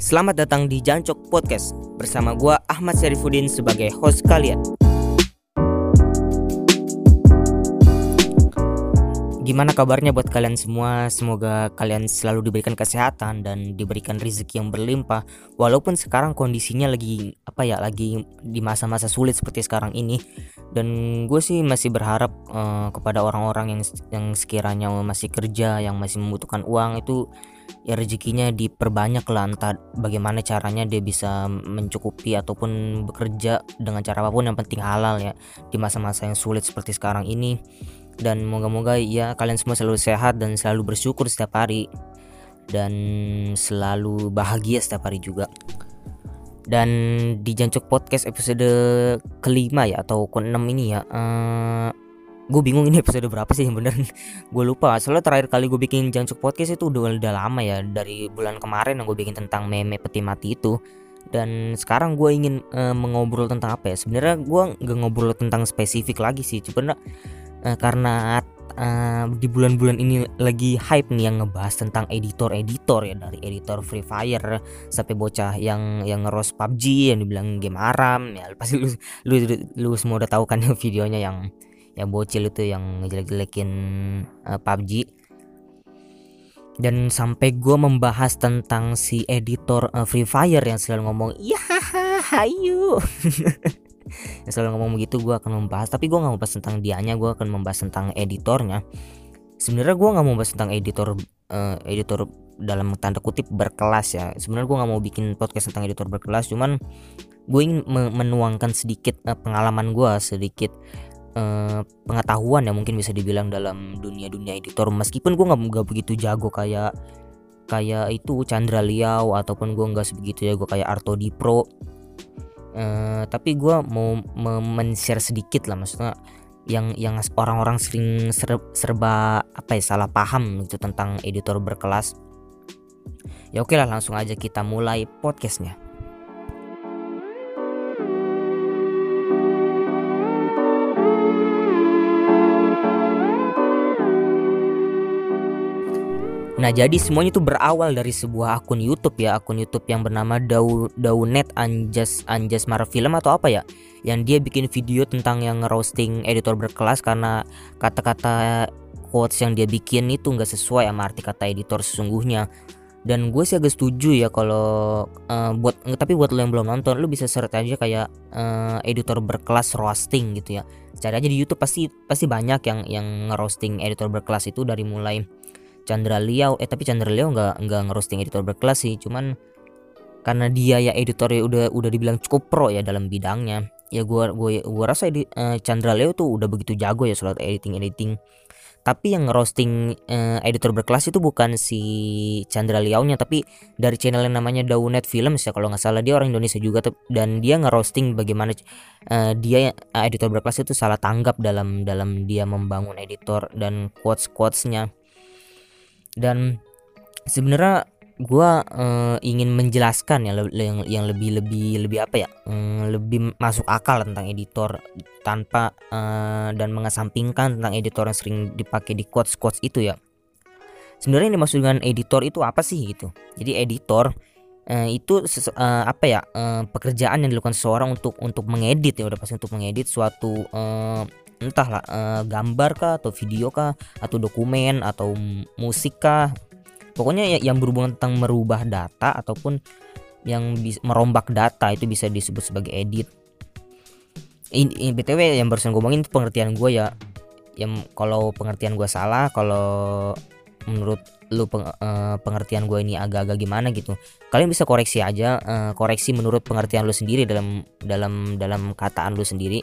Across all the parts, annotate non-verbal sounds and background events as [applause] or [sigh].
Selamat datang di Jancok Podcast bersama gua Ahmad Syarifuddin sebagai host kalian. Gimana kabarnya buat kalian semua? Semoga kalian selalu diberikan kesehatan dan diberikan rezeki yang berlimpah. Walaupun sekarang kondisinya lagi apa ya, lagi di masa-masa sulit seperti sekarang ini. Dan gue sih masih berharap uh, kepada orang-orang yang yang sekiranya masih kerja, yang masih membutuhkan uang itu ya rezekinya diperbanyak lah entah bagaimana caranya dia bisa mencukupi ataupun bekerja dengan cara apa pun yang penting halal ya di masa-masa yang sulit seperti sekarang ini. Dan moga-moga ya kalian semua selalu sehat dan selalu bersyukur setiap hari. Dan selalu bahagia setiap hari juga. Dan di Jancuk Podcast episode kelima ya atau ke-6 ini ya uh, gue bingung ini episode berapa sih yang bener. [laughs] Gue lupa soalnya terakhir kali gue bikin Jancuk Podcast itu udah, udah lama ya dari bulan kemarin yang gue bikin tentang meme peti mati itu. Dan sekarang gue ingin uh, mengobrol tentang apa ya? Sebenarnya gue nggak ngobrol tentang spesifik lagi sih cuma uh, karena uh, di bulan-bulan ini lagi hype nih yang ngebahas tentang editor-editor ya dari editor Free Fire sampai bocah yang yang ngeros PUBG yang dibilang game haram ya pasti lu lu lu semua udah tahu kan [laughs] videonya yang yang bocil itu yang ngejelek-jelekin uh, PUBG dan sampai gue membahas tentang si editor uh, Free Fire yang selalu ngomong iya hayu. [laughs] Yang selalu ngomong begitu gue akan membahas. Tapi gue nggak bahas tentang dianya gue akan membahas tentang editornya. Sebenarnya gue nggak mau bahas tentang editor uh, editor dalam tanda kutip berkelas ya. Sebenarnya gue nggak mau bikin podcast tentang editor berkelas cuman gue ingin menuangkan sedikit pengalaman gue sedikit uh, pengetahuan yang mungkin bisa dibilang dalam dunia dunia editor. Meskipun gue nggak begitu jago kayak kayak itu Chandra Liao ataupun gue nggak sebegitu jago kayak Arto Di Pro uh, tapi gue mau men-share sedikit lah maksudnya yang yang orang-orang sering serba apa ya salah paham gitu tentang editor berkelas. Ya oke lah langsung aja kita mulai podcastnya Nah jadi semuanya itu berawal dari sebuah akun YouTube ya akun YouTube yang bernama Dau Daunet Anjas Anjas Film atau apa ya? Yang dia bikin video tentang yang roasting editor berkelas karena kata-kata quotes yang dia bikin itu nggak sesuai sama arti kata editor sesungguhnya. Dan gue sih agak setuju ya kalau uh, buat tapi buat lo yang belum nonton lo bisa search aja kayak uh, editor berkelas roasting gitu ya. Cari aja di YouTube pasti pasti banyak yang yang ngerosting editor berkelas itu dari mulai Chandra Liao eh tapi Chandra Liao nggak nggak ngerosting editor berkelas sih. Cuman karena dia ya editornya udah udah dibilang cukup pro ya dalam bidangnya. Ya gua gua gua rasa di, uh, Chandra Leo tuh udah begitu jago ya soal editing editing tapi yang ngerosting uh, editor berkelas itu bukan si Chandra Liao nya tapi dari channel yang namanya Daunet Films ya kalau nggak salah. Dia orang Indonesia juga dan dia ngerosting bagaimana uh, dia uh, editor berkelas itu salah tanggap dalam dalam dia membangun editor dan quotes quotesnya dan sebenarnya gue uh, ingin menjelaskan ya yang yang lebih lebih lebih apa ya um, lebih masuk akal tentang editor tanpa uh, dan mengesampingkan tentang editor yang sering dipakai di quotes quotes itu ya. Sebenarnya yang dimaksud dengan editor itu apa sih gitu? Jadi editor uh, itu uh, apa ya uh, pekerjaan yang dilakukan seseorang untuk untuk mengedit ya udah pasti untuk mengedit suatu uh, entahlah uh, gambar kah atau video kah atau dokumen atau musik kah. Pokoknya yang berhubungan tentang merubah data ataupun yang merombak data itu bisa disebut sebagai edit. Ini, ini btw yang barusan ngomongin itu pengertian gue ya. Yang kalau pengertian gue salah kalau menurut lu peng, uh, pengertian gue ini agak-agak gimana gitu kalian bisa koreksi aja uh, koreksi menurut pengertian lu sendiri dalam dalam dalam kataan lu sendiri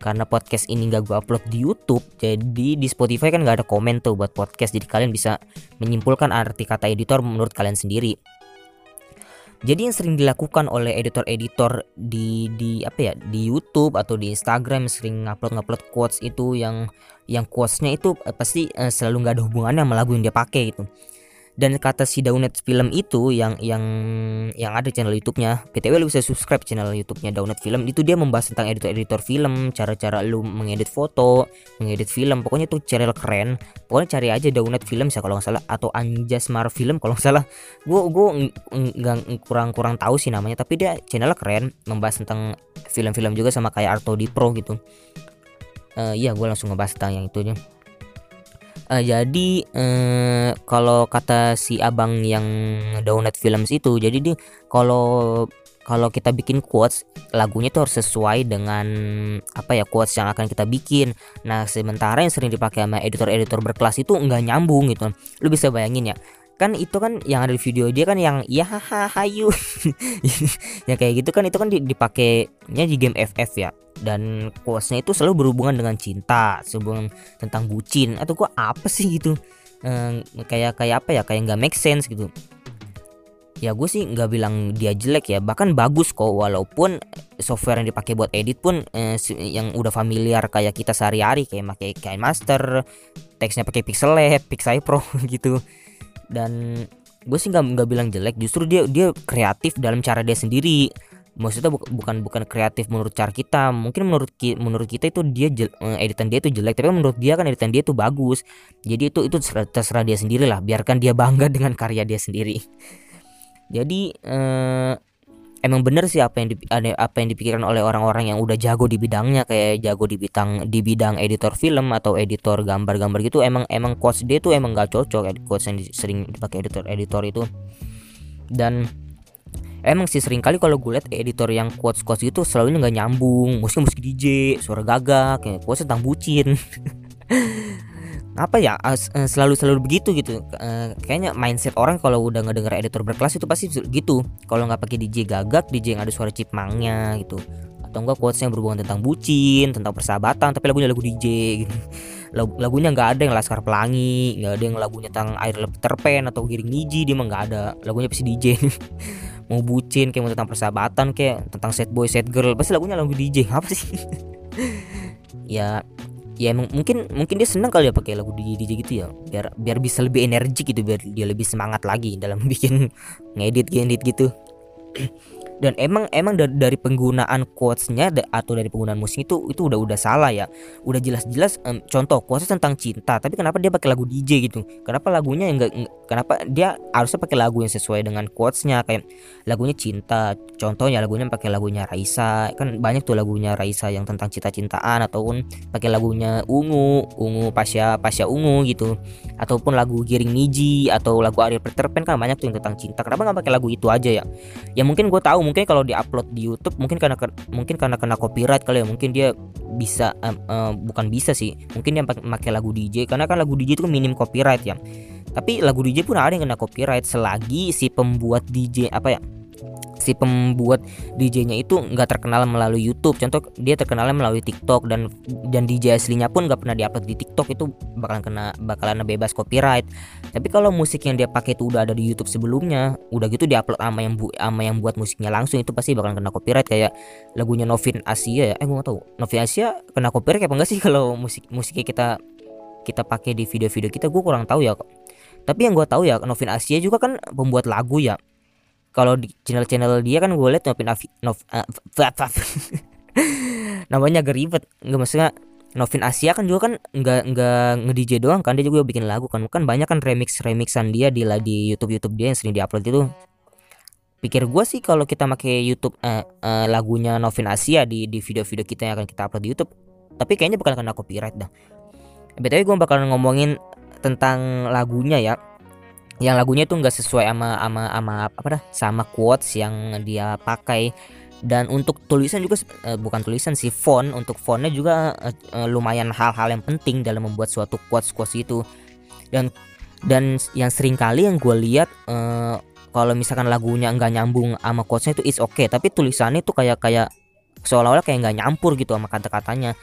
karena podcast ini gak gue upload di YouTube jadi di Spotify kan gak ada komen tuh buat podcast jadi kalian bisa menyimpulkan arti kata editor menurut kalian sendiri. Jadi yang sering dilakukan oleh editor-editor di di apa ya di YouTube atau di Instagram sering ngupload ngupload quotes itu yang yang quotesnya itu eh, pasti eh, selalu nggak ada hubungannya sama lagu yang dia pakai gitu dan kata si Daunet Film itu yang yang yang ada channel YouTube-nya PTW lu bisa subscribe channel YouTube-nya Daunet Film. Itu dia membahas tentang editor-editor film cara-cara lu mengedit foto mengedit film. Pokoknya tuh channel keren. Pokoknya cari aja Daunet Film ya kalau nggak salah atau Anjas Mar Film kalau nggak salah. Gue gue nggak kurang kurang tahu sih namanya tapi dia channel keren membahas tentang film-film juga sama kayak Arto di Pro gitu. Uh, iya gue langsung ngebahas tentang yang itu uh, jadi uh, kalau kata si abang yang Donut Films itu jadi dia kalau kalau kita bikin quotes lagunya tuh harus sesuai dengan apa ya quotes yang akan kita bikin. Nah sementara yang sering dipakai sama editor-editor berkelas itu nggak nyambung gitu. Lu bisa bayangin ya kan itu kan yang ada di video dia kan yang ya hahaha hayu [laughs] ya kayak gitu kan itu kan dipakainya di game FF ya. Dan quotesnya itu selalu berhubungan dengan cinta sebelum tentang bucin. Atau gua apa sih gitu? Ehm, kayak kayak apa ya? Kayak nggak make sense gitu. Ya gue sih nggak bilang dia jelek ya. Bahkan bagus kok walaupun software yang dipakai buat edit pun eh, yang udah familiar kayak kita sehari-hari kayak pakai kain master teksnya pakai pixel lab pixel pro [laughs] gitu dan gue sih nggak nggak bilang jelek justru dia dia kreatif dalam cara dia sendiri. Maksudnya bu, bukan bukan kreatif menurut cara kita. Mungkin menurut menurut kita itu dia eh, editan dia itu jelek tapi menurut dia kan editan dia itu bagus. Jadi itu itu terserah dia sendiri lah biarkan dia bangga [laughs] dengan karya dia sendiri. Jadi eh, emang bener sih apa yang di, apa yang dipikirkan oleh orang-orang yang udah jago di bidangnya kayak jago di bidang di bidang editor film atau editor gambar-gambar gitu emang emang quotes dia tuh emang gak cocok quotes yang sering dipakai editor editor itu. Dan emang sih sering kali kalau gue liat editor yang quotes quotes itu selalu nggak nyambung musiknya musik DJ suara gagak kayak quotes tentang bucin [laughs] apa ya eh, selalu selalu begitu gitu. Uh, kayaknya mindset orang kalau udah ngedenger editor berkelas itu pasti gitu. Kalau nggak pakai DJ gagak DJ yang ada suara chipmangnya gitu. Atau enggak quotesnya berhubungan tentang bucin tentang persahabatan tapi lagunya lagu DJ gitu. [laughs] Lagu, lagunya nggak ada yang laskar pelangi nggak ada yang lagunya tentang air terpen atau giring niji dia mah nggak ada. Lagunya pasti DJ [laughs] mau bucin kayak mau tentang persahabatan kayak tentang set boy set girl pasti lagunya lagu DJ [laughs] apa sih? Ya ya emang mungkin mungkin dia senang kali ya pakai lagu DJ DJ gitu ya. Biar biar bisa lebih energik gitu biar dia lebih semangat lagi dalam [laughs] bikin ngedit ngedit gitu dan emang emang dari, dari penggunaan quotesnya atau dari penggunaan musik itu itu udah udah salah ya. Udah jelas-jelas um, contoh quotes tentang cinta tapi kenapa dia pakai lagu DJ gitu? Kenapa lagunya enggak kenapa dia harusnya pakai lagu yang sesuai dengan quotesnya? Kayak lagunya cinta contohnya lagunya pakai lagunya Raisa. Kan banyak tuh lagunya Raisa yang tentang cinta-cintaan ataupun pakai lagunya Ungu Ungu Pasya Pasya Ungu gitu. Ataupun lagu Giring Niji atau lagu Ariel Peter Pan kan banyak tuh yang tentang cinta. Kenapa nggak pakai lagu itu aja ya? Ya mungkin gue tahu mungkin kalau diupload di YouTube mungkin karena mungkin karena kena copyright kali ya mungkin dia bisa uh, uh, bukan bisa sih mungkin dia pakai lagu DJ karena kan lagu DJ itu kan minim copyright ya. Tapi lagu DJ pun ada yang kena copyright selagi si pembuat DJ apa ya si pembuat DJ-nya itu nggak terkenal melalui YouTube. Contoh dia terkenal melalui TikTok dan dan DJ aslinya pun nggak pernah diupload di TikTok itu bakalan kena bakalan bebas copyright. Tapi kalau musik yang dia pakai itu udah ada di YouTube sebelumnya, udah gitu diupload sama yang bu sama yang buat musiknya langsung itu pasti bakalan kena copyright kayak lagunya Novin Asia ya. Eh gue gak tahu. Novin Asia kena copyright apa enggak sih [laughs] kalau musik musiknya kita kita pakai di video-video kita gue kurang tahu ya tapi yang gue tahu ya Novin Asia juga kan pembuat lagu ya kalau di channel-channel dia kan gue liat Novin Avi, Nov, uh, [laughs] namanya agak ribet. Nggak maksudnya Novin Asia kan juga kan nggak nggak nge DJ doang kan dia juga bikin lagu kan. Kan banyak kan remix remixan dia di di YouTube YouTube dia yang sering diupload itu. Pikir gue sih kalau kita pakai YouTube uh, uh, lagunya Novin Asia di di video-video kita yang akan kita upload di YouTube tapi kayaknya bakal kena copyright dah. Btw gue bakal ngomongin tentang lagunya ya yang lagunya tuh nggak sesuai sama sama sama apa dah sama quotes yang dia pakai. Dan untuk tulisan juga uh, bukan tulisan sih font. Untuk fontnya juga uh, uh, lumayan hal-hal yang penting dalam membuat suatu quotes quotes itu. Dan dan yang sering kali yang gue lihat kalau misalkan lagunya nggak nyambung sama quotesnya itu is okay, tapi tulisannya tuh kayak kayak seolah-olah kayak nggak nyampur gitu sama kata-katanya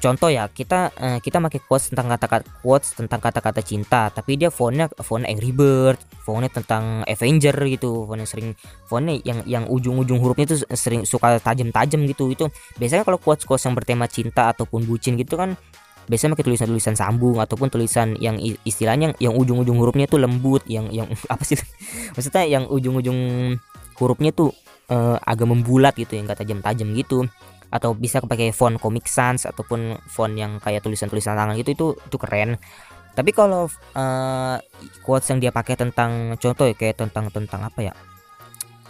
contoh ya kita uh, kita pakai quotes tentang kata-kata quotes tentang kata-kata cinta tapi dia fontnya font Angry Bird fontnya tentang Avenger gitu fontnya sering fontnya yang yang ujung-ujung hurufnya itu sering suka tajam-tajam gitu. Itu biasanya kalau quotes quotes yang bertema cinta ataupun bucin gitu kan biasanya pakai tulisan-tulisan sambung ataupun tulisan yang istilahnya yang ujung-ujung hurufnya itu lembut yang yang [laughs] apa sih maksudnya yang ujung-ujung hurufnya tuh uh, agak membulat gitu yang gak tajam-tajam gitu. Atau bisa pakai font Comic Sans ataupun font yang kayak tulisan-tulisan tangan gitu itu itu keren. Tapi kalau uh, quotes yang dia pakai tentang contoh ya kayak tentang tentang apa ya?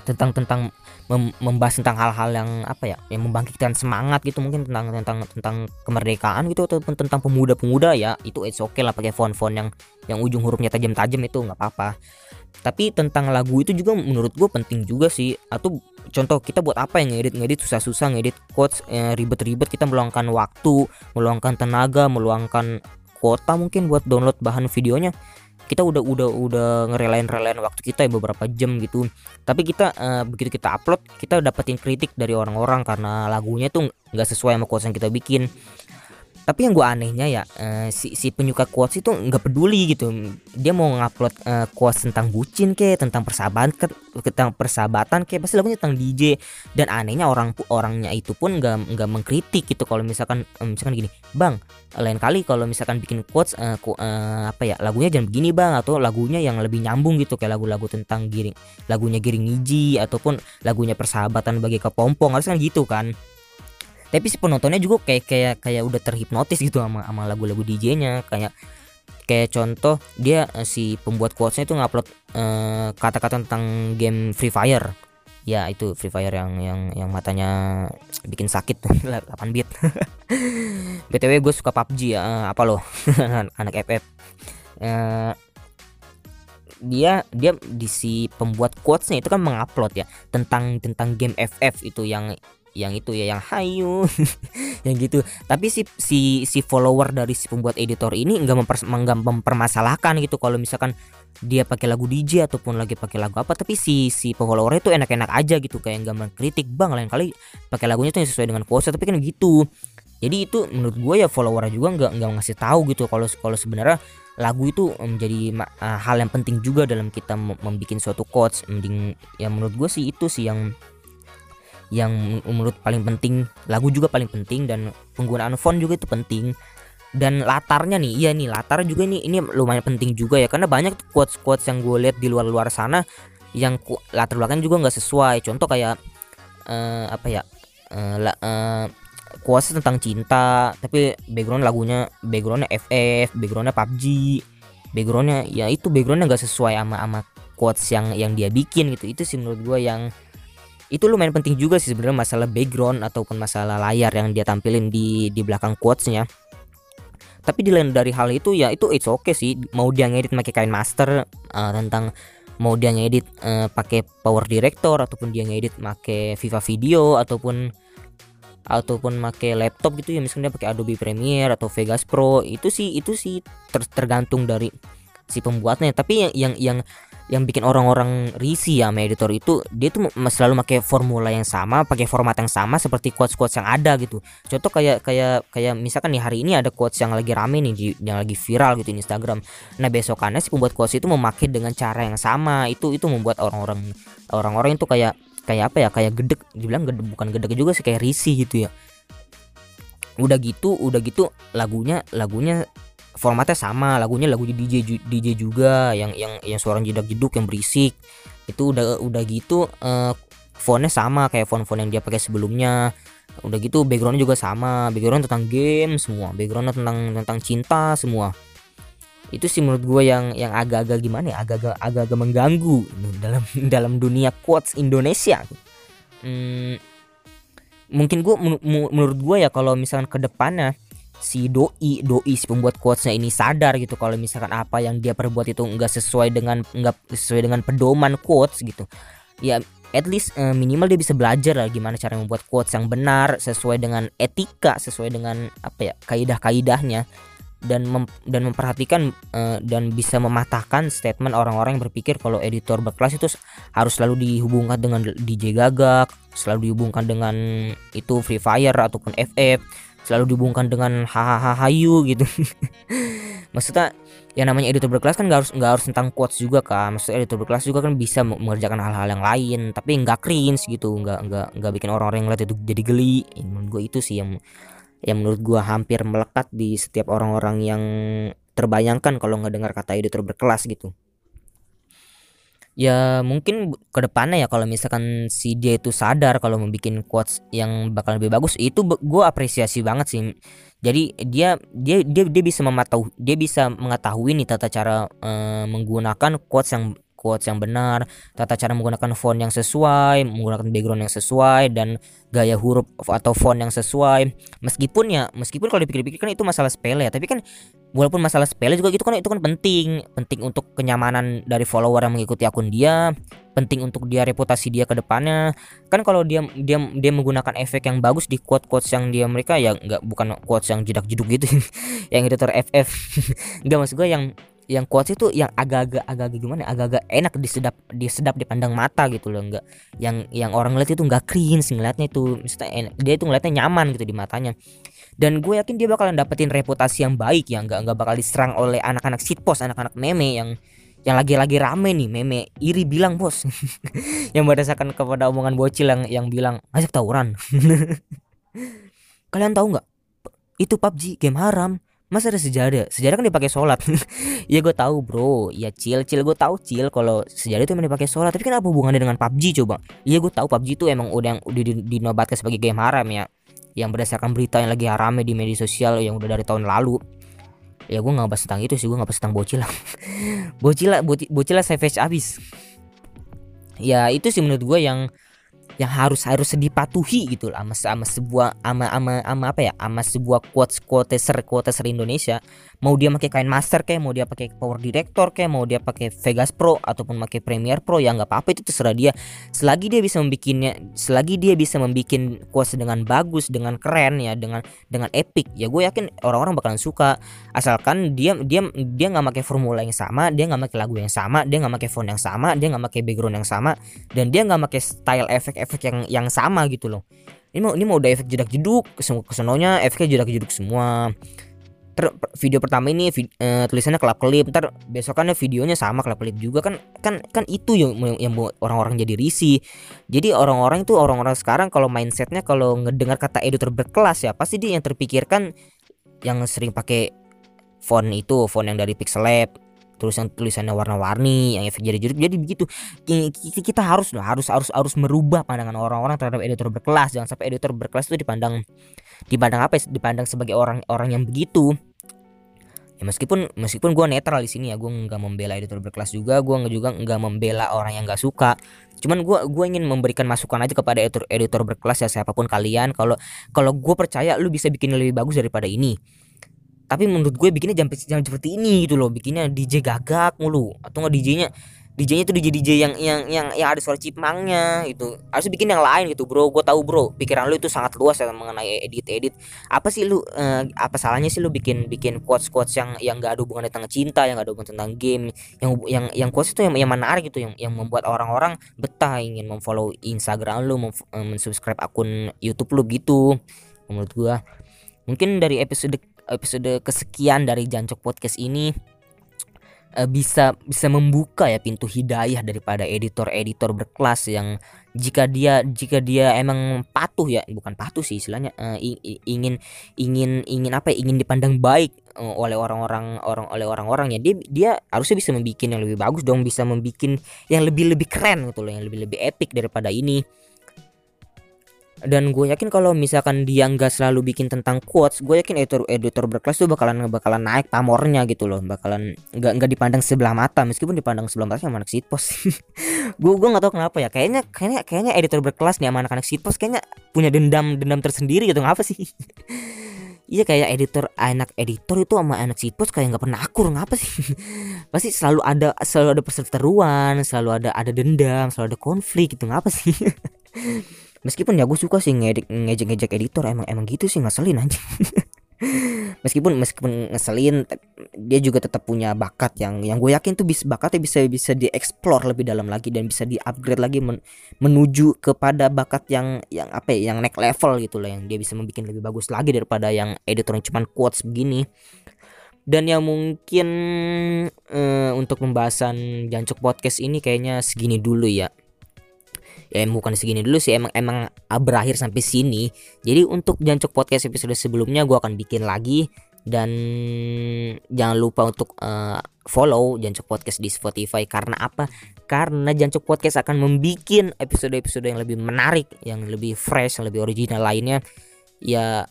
Tentang tentang mem membahas tentang hal-hal yang apa ya yang membangkitkan semangat gitu mungkin tentang tentang tentang kemerdekaan gitu ataupun tentang pemuda-pemuda ya itu it's okay lah pakai font-font yang yang ujung hurufnya tajam-tajam itu nggak apa-apa tapi tentang lagu itu juga menurut gue penting juga sih. Atau contoh kita buat apa yang ngedit ngedit susah-susah ngedit quotes eh, ribet-ribet kita meluangkan waktu meluangkan tenaga meluangkan kuota mungkin buat download bahan videonya. Kita udah udah udah ngerelain-relain waktu kita ya beberapa jam gitu. Tapi kita uh, begitu kita upload kita dapetin kritik dari orang-orang karena lagunya tuh nggak sesuai sama quotes yang kita bikin tapi yang gue anehnya ya uh, si si penyuka quotes itu nggak peduli gitu. Dia mau ngupload uh, quotes tentang bucin ke tentang persahabatan ke tentang persahabatan ke pasti lagunya tentang DJ dan anehnya orang orangnya itu pun nggak nggak mengkritik gitu. Kalau misalkan misalkan gini bang lain kali kalau misalkan bikin quotes uh, uh, apa ya lagunya jangan begini bang atau lagunya yang lebih nyambung gitu kayak lagu-lagu tentang giring lagunya giring niji ataupun lagunya persahabatan bagi kepompong harus kan gitu kan tapi si penontonnya juga kayak kayak kayak udah terhipnotis gitu sama sama lagu-lagu DJ-nya kayak kayak contoh dia eh, si pembuat quotesnya itu ngupload eh, kata-kata uh, tentang game Free Fire. Ya itu Free Fire yang yang yang matanya bikin sakit. 8 bit btw gue suka PUBG ya uh, apa loh [laughs] anak FF uh, dia dia di si pembuat quotesnya itu kan mengupload ya tentang tentang game FF itu yang yang itu ya yang hayu [laughs] yang gitu. Tapi si si si follower dari si pembuat editor ini nggak memper, mempermasalahkan gitu kalau misalkan dia pakai lagu DJ ataupun lagi pakai lagu apa. Tapi si si follower itu enak-enak aja gitu kayak nggak mengkritik. Bang lain kali pakai lagunya tuh yang sesuai dengan kuasa tapi kan gitu. Jadi itu menurut gue ya follower juga nggak nggak ngasih tahu gitu kalau kalau sebenarnya lagu itu menjadi hal yang penting juga dalam kita membuat suatu quotes. Mending ya menurut gue sih itu sih yang yang menurut paling penting lagu juga paling penting dan penggunaan font juga itu penting. Dan latarnya nih iya nih latar juga ini ini lumayan penting juga ya karena banyak quotes quotes yang gue lihat di luar luar sana yang latar belakang juga nggak sesuai. Contoh kayak uh, apa ya uh, la, uh, quotes tentang cinta tapi background lagunya backgroundnya FF backgroundnya PUBG backgroundnya ya itu backgroundnya nggak sesuai sama sama quotes yang yang dia bikin gitu. Itu sih menurut gue yang itu lumayan penting juga sih sebenarnya masalah background ataupun masalah layar yang dia tampilin di di belakang quotesnya. Tapi di lain dari hal itu ya itu it's okay sih. Mau dia ngedit pakai kain master uh, tentang mau dia ngedit uh, pakai power director ataupun dia ngedit pakai Viva Video ataupun ataupun pakai laptop gitu ya misalnya pakai Adobe Premiere atau Vegas Pro itu sih itu sih ter tergantung dari si pembuatnya. Tapi yang yang yang yang bikin orang-orang risih ya sama editor itu dia tuh selalu pakai formula yang sama, pakai format yang sama seperti quotes-quotes yang ada gitu. Contoh kayak kayak kayak misalkan nih hari ini ada quotes yang lagi rame nih di, yang lagi viral gitu di Instagram. Nah, besokannya si pembuat quotes itu memakai dengan cara yang sama. Itu itu membuat orang-orang orang-orang itu kayak kayak apa ya? Kayak gedek, dibilang gedek bukan gedek juga sih kayak risih gitu ya. Udah gitu, udah gitu lagunya lagunya formatnya sama lagunya lagu DJ DJ juga yang yang yang suara jedak jeduk yang berisik. Itu udah udah gitu uh, fontnya sama kayak font-font yang dia pakai sebelumnya. Udah gitu backgroundnya juga sama background tentang game semua backgroundnya tentang tentang cinta semua. Itu sih menurut gue yang yang agak-agak gimana ya agak-agak agak-agak mengganggu dalam [laughs] dalam dunia quotes Indonesia. Hmm, mungkin gue menurut gue ya kalau misalkan ke depannya si doi doi si pembuat quotesnya ini sadar gitu kalau misalkan apa yang dia perbuat itu nggak sesuai dengan nggak sesuai dengan pedoman quotes gitu. Ya at least uh, minimal dia bisa belajar lah gimana cara membuat quotes yang benar sesuai dengan etika sesuai dengan apa ya kaidah-kaidahnya dan mem dan memperhatikan uh, dan bisa mematahkan statement orang-orang yang berpikir kalau editor berkelas itu harus selalu dihubungkan dengan DJ gagak, selalu dihubungkan dengan itu Free Fire ataupun FF selalu dihubungkan dengan hahaha hayu gitu. [laughs] Maksudnya yang namanya editor berkelas kan nggak harus nggak harus tentang quotes juga kan maksudnya editor berkelas juga kan bisa mengerjakan hal-hal yang lain tapi nggak cringe gitu. Nggak nggak nggak bikin orang-orang yang ngeliat itu jadi geli. Menurut gue itu sih yang yang menurut gua hampir melekat di setiap orang-orang yang terbayangkan kalau ngedengar kata editor berkelas gitu ya mungkin ke depannya ya kalau misalkan si dia itu sadar kalau membuat quotes yang bakal lebih bagus itu gue apresiasi banget sih jadi dia dia dia dia bisa mematahu dia bisa mengetahui nih tata cara uh, menggunakan quotes yang quotes yang benar, tata cara menggunakan font yang sesuai, menggunakan background yang sesuai dan gaya huruf atau font yang sesuai. Meskipun ya, meskipun kalau dipikir-pikir kan itu masalah sepele ya, tapi kan walaupun masalah sepele juga itu kan itu kan penting, penting untuk kenyamanan dari follower yang mengikuti akun dia, penting untuk dia reputasi dia ke depannya. Kan kalau dia dia dia menggunakan efek yang bagus di quote-quotes yang dia mereka ya nggak bukan quotes yang jedak-jeduk gitu. [laughs] Yang editor FF. [laughs] nggak maksud gue yang yang quotes itu yang agak-agak agak-agak gimana ya, agak-agak enak disedap disedap dipandang mata gitu loh enggak yang yang orang ngeliat itu nggak cringe ngeliatnya itu misalnya enak, dia itu ngeliatnya nyaman gitu di matanya dan gue yakin dia bakalan dapetin reputasi yang baik ya nggak nggak bakal diserang oleh anak-anak shitpost anak-anak meme yang yang lagi-lagi rame nih meme iri bilang bos [laughs] yang berdasarkan kepada omongan bocil yang yang bilang ajak tawuran [laughs] kalian tahu nggak itu PUBG game haram Masa ada sejadah? Sejadah kan dipakai sholat. [laughs] ya gue tahu bro. Ya chill chill gue tahu chill kalau sejadah itu emang dipakai sholat. Tapi kan apa hubungannya dengan PUBG coba? Iya gue tahu PUBG itu emang udah yang dinobatkan sebagai game haram ya. Yang berdasarkan berita yang lagi haramnya di media sosial yang udah dari tahun lalu. Ya gue nggak bahas tentang itu sih gue nggak bahas tentang bocil [laughs] bocil lah bocil lah savage abis. Ya itu sih menurut gue yang yang harus harus dipatuhi gitu lah sama, sama sebuah ama ama ama apa ya ama sebuah quotes quoteser quoteser Indonesia. Mau dia pakai kain master kayak mau dia pakai power director kayak mau dia pakai Vegas Pro ataupun pakai Premiere Pro ya nggak apa-apa itu terserah dia. Selagi dia bisa membikinnya selagi dia bisa membikin quotes dengan bagus dengan keren ya dengan dengan epic ya gue yakin orang-orang bakalan suka. Asalkan dia dia dia nggak pakai formula yang sama dia nggak pakai lagu yang sama dia nggak pakai font yang sama dia nggak pakai background yang sama dan dia nggak pakai style efek efek yang yang sama gitu loh. Ini mau ini mau udah efek jedak jeduk kesononya efeknya jedak jeduk semua. Ter video pertama ini vid, uh, tulisannya kelap kelip ntar besokannya videonya sama kelap kelip juga. Kan kan kan itu yang yang orang-orang jadi risih. Jadi orang-orang itu orang-orang sekarang kalau mindsetnya kalau ngedengar kata editor berkelas ya pasti dia yang terpikirkan yang sering pakai font itu font yang dari Pixel Lab tulisan tulisannya warna-warni yang efek jadi jadi jadi begitu. Kita harus harus harus harus merubah pandangan orang-orang terhadap editor berkelas. Jangan sampai editor berkelas itu dipandang dipandang apa ya dipandang sebagai orang orang yang begitu. Ya meskipun meskipun gue netral di sini ya gue nggak membela editor berkelas juga gue juga nggak membela orang yang nggak suka. Cuman gue gue ingin memberikan masukan aja kepada editor editor berkelas ya siapa pun kalian. Kalau kalau gue percaya lu bisa bikin lebih bagus daripada ini tapi menurut gue bikinnya jam jam seperti ini gitu loh. Bikinnya DJ gagak mulu. Atau nggak DJ-nya DJ-nya tuh DJ DJ yang yang yang yang ada suara cipmangnya gitu. Harus bikin yang lain gitu bro. Gue tahu bro. Pikiran lu itu sangat luas ya mengenai edit edit apa sih lu uh, apa salahnya sih lu bikin bikin quotes quotes yang yang gak ada hubungan tentang cinta yang gak ada hubungan tentang game? Yang yang yang quotes itu yang yang menarik gitu yang yang membuat orang-orang betah ingin memfollow Instagram lu uh, mensubscribe akun YouTube lu gitu. Menurut gue mungkin dari episode episode kesekian dari Jancok Podcast ini uh, bisa bisa membuka ya pintu hidayah daripada editor-editor berkelas yang jika dia jika dia emang patuh ya bukan patuh sih istilahnya uh, ingin ingin ingin apa ya ingin dipandang baik uh, oleh orang-orang orang oleh orang-orang ya dia dia harusnya bisa membuat yang lebih bagus dong bisa membuat yang lebih lebih keren gitu loh yang lebih lebih epic daripada ini dan gue yakin kalau misalkan dia nggak selalu bikin tentang quotes gue yakin editor editor berkelas tuh bakalan bakalan naik pamornya gitu loh. Bakalan nggak nggak dipandang sebelah mata. Meskipun dipandang sebelah mata sama anak sitpos. [laughs] Gue gue nggak tahu kenapa ya. Kayaknya kayaknya kayaknya editor berkelas nih sama anak-anak sitpos kayaknya punya dendam dendam tersendiri gitu. Ngapa sih? [laughs] Iya kayak editor anak editor itu sama anak sitpos kayak nggak pernah akur. Ngapa sih? [laughs] Pasti selalu ada selalu ada perseteruan, selalu ada ada dendam, selalu ada konflik gitu. Ngapa sih? Meskipun ya gue suka sih ngejek-ngejek editor emang emang gitu sih ngeselin aja [laughs] meskipun meskipun ngeselin dia juga tetap punya bakat yang yang gue yakin tuh bisa bakatnya bisa bisa dieksplor lebih dalam lagi dan bisa di-upgrade lagi men, menuju kepada bakat yang yang apa ya yang next level gitu lah yang dia bisa membuat lebih bagus lagi daripada yang editor yang cuman quotes begini. Dan yang mungkin uh, untuk pembahasan jancuk podcast ini kayaknya segini dulu ya ya bukan segini dulu sih emang emang berakhir sampai sini. Jadi untuk jancok podcast episode sebelumnya gue akan bikin lagi. Dan jangan lupa untuk uh, follow jancok podcast di Spotify. Karena apa? Karena jancok podcast akan membuat episode-episode yang lebih menarik yang lebih fresh yang lebih original lainnya. Ya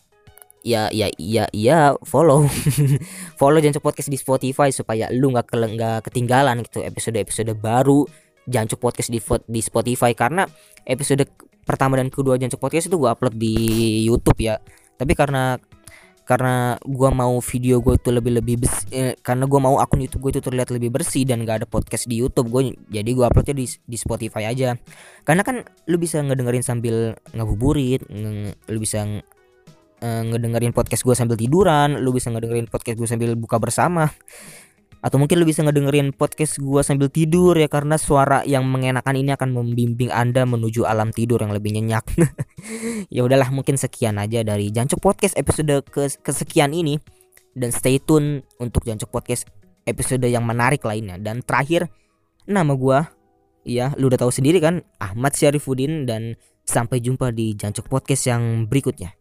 ya ya ya ya follow. [laughs] Follow Jancuk Podcast di Spotify supaya lu nggak nggak ketinggalan gitu episode-episode baru Jancuk Podcast di di Spotify karena episode pertama dan kedua Jancuk Podcast itu gua upload di YouTube ya tapi karena karena gua mau video gue itu lebih lebih eh, karena gua mau akun YouTube gue itu terlihat lebih bersih dan gak ada podcast di YouTube gue jadi gua uploadnya di di Spotify aja karena kan lu bisa ngedengerin sambil ngabuburit nge, lu bisa uh, ngedengerin podcast gue sambil tiduran, lu bisa ngedengerin podcast gue sambil buka bersama. Atau mungkin lu bisa ngedengerin podcast gue sambil tidur ya karena suara yang mengenakan ini akan membimbing Anda menuju alam tidur yang lebih nyenyak. [laughs] ya udahlah mungkin sekian aja dari Jancuk Podcast episode ke kesekian ini dan stay tune untuk Jancuk Podcast episode yang menarik lainnya dan terakhir nama gue ya lu udah tahu sendiri kan Ahmad Syarifuddin dan sampai jumpa di Jancuk Podcast yang berikutnya.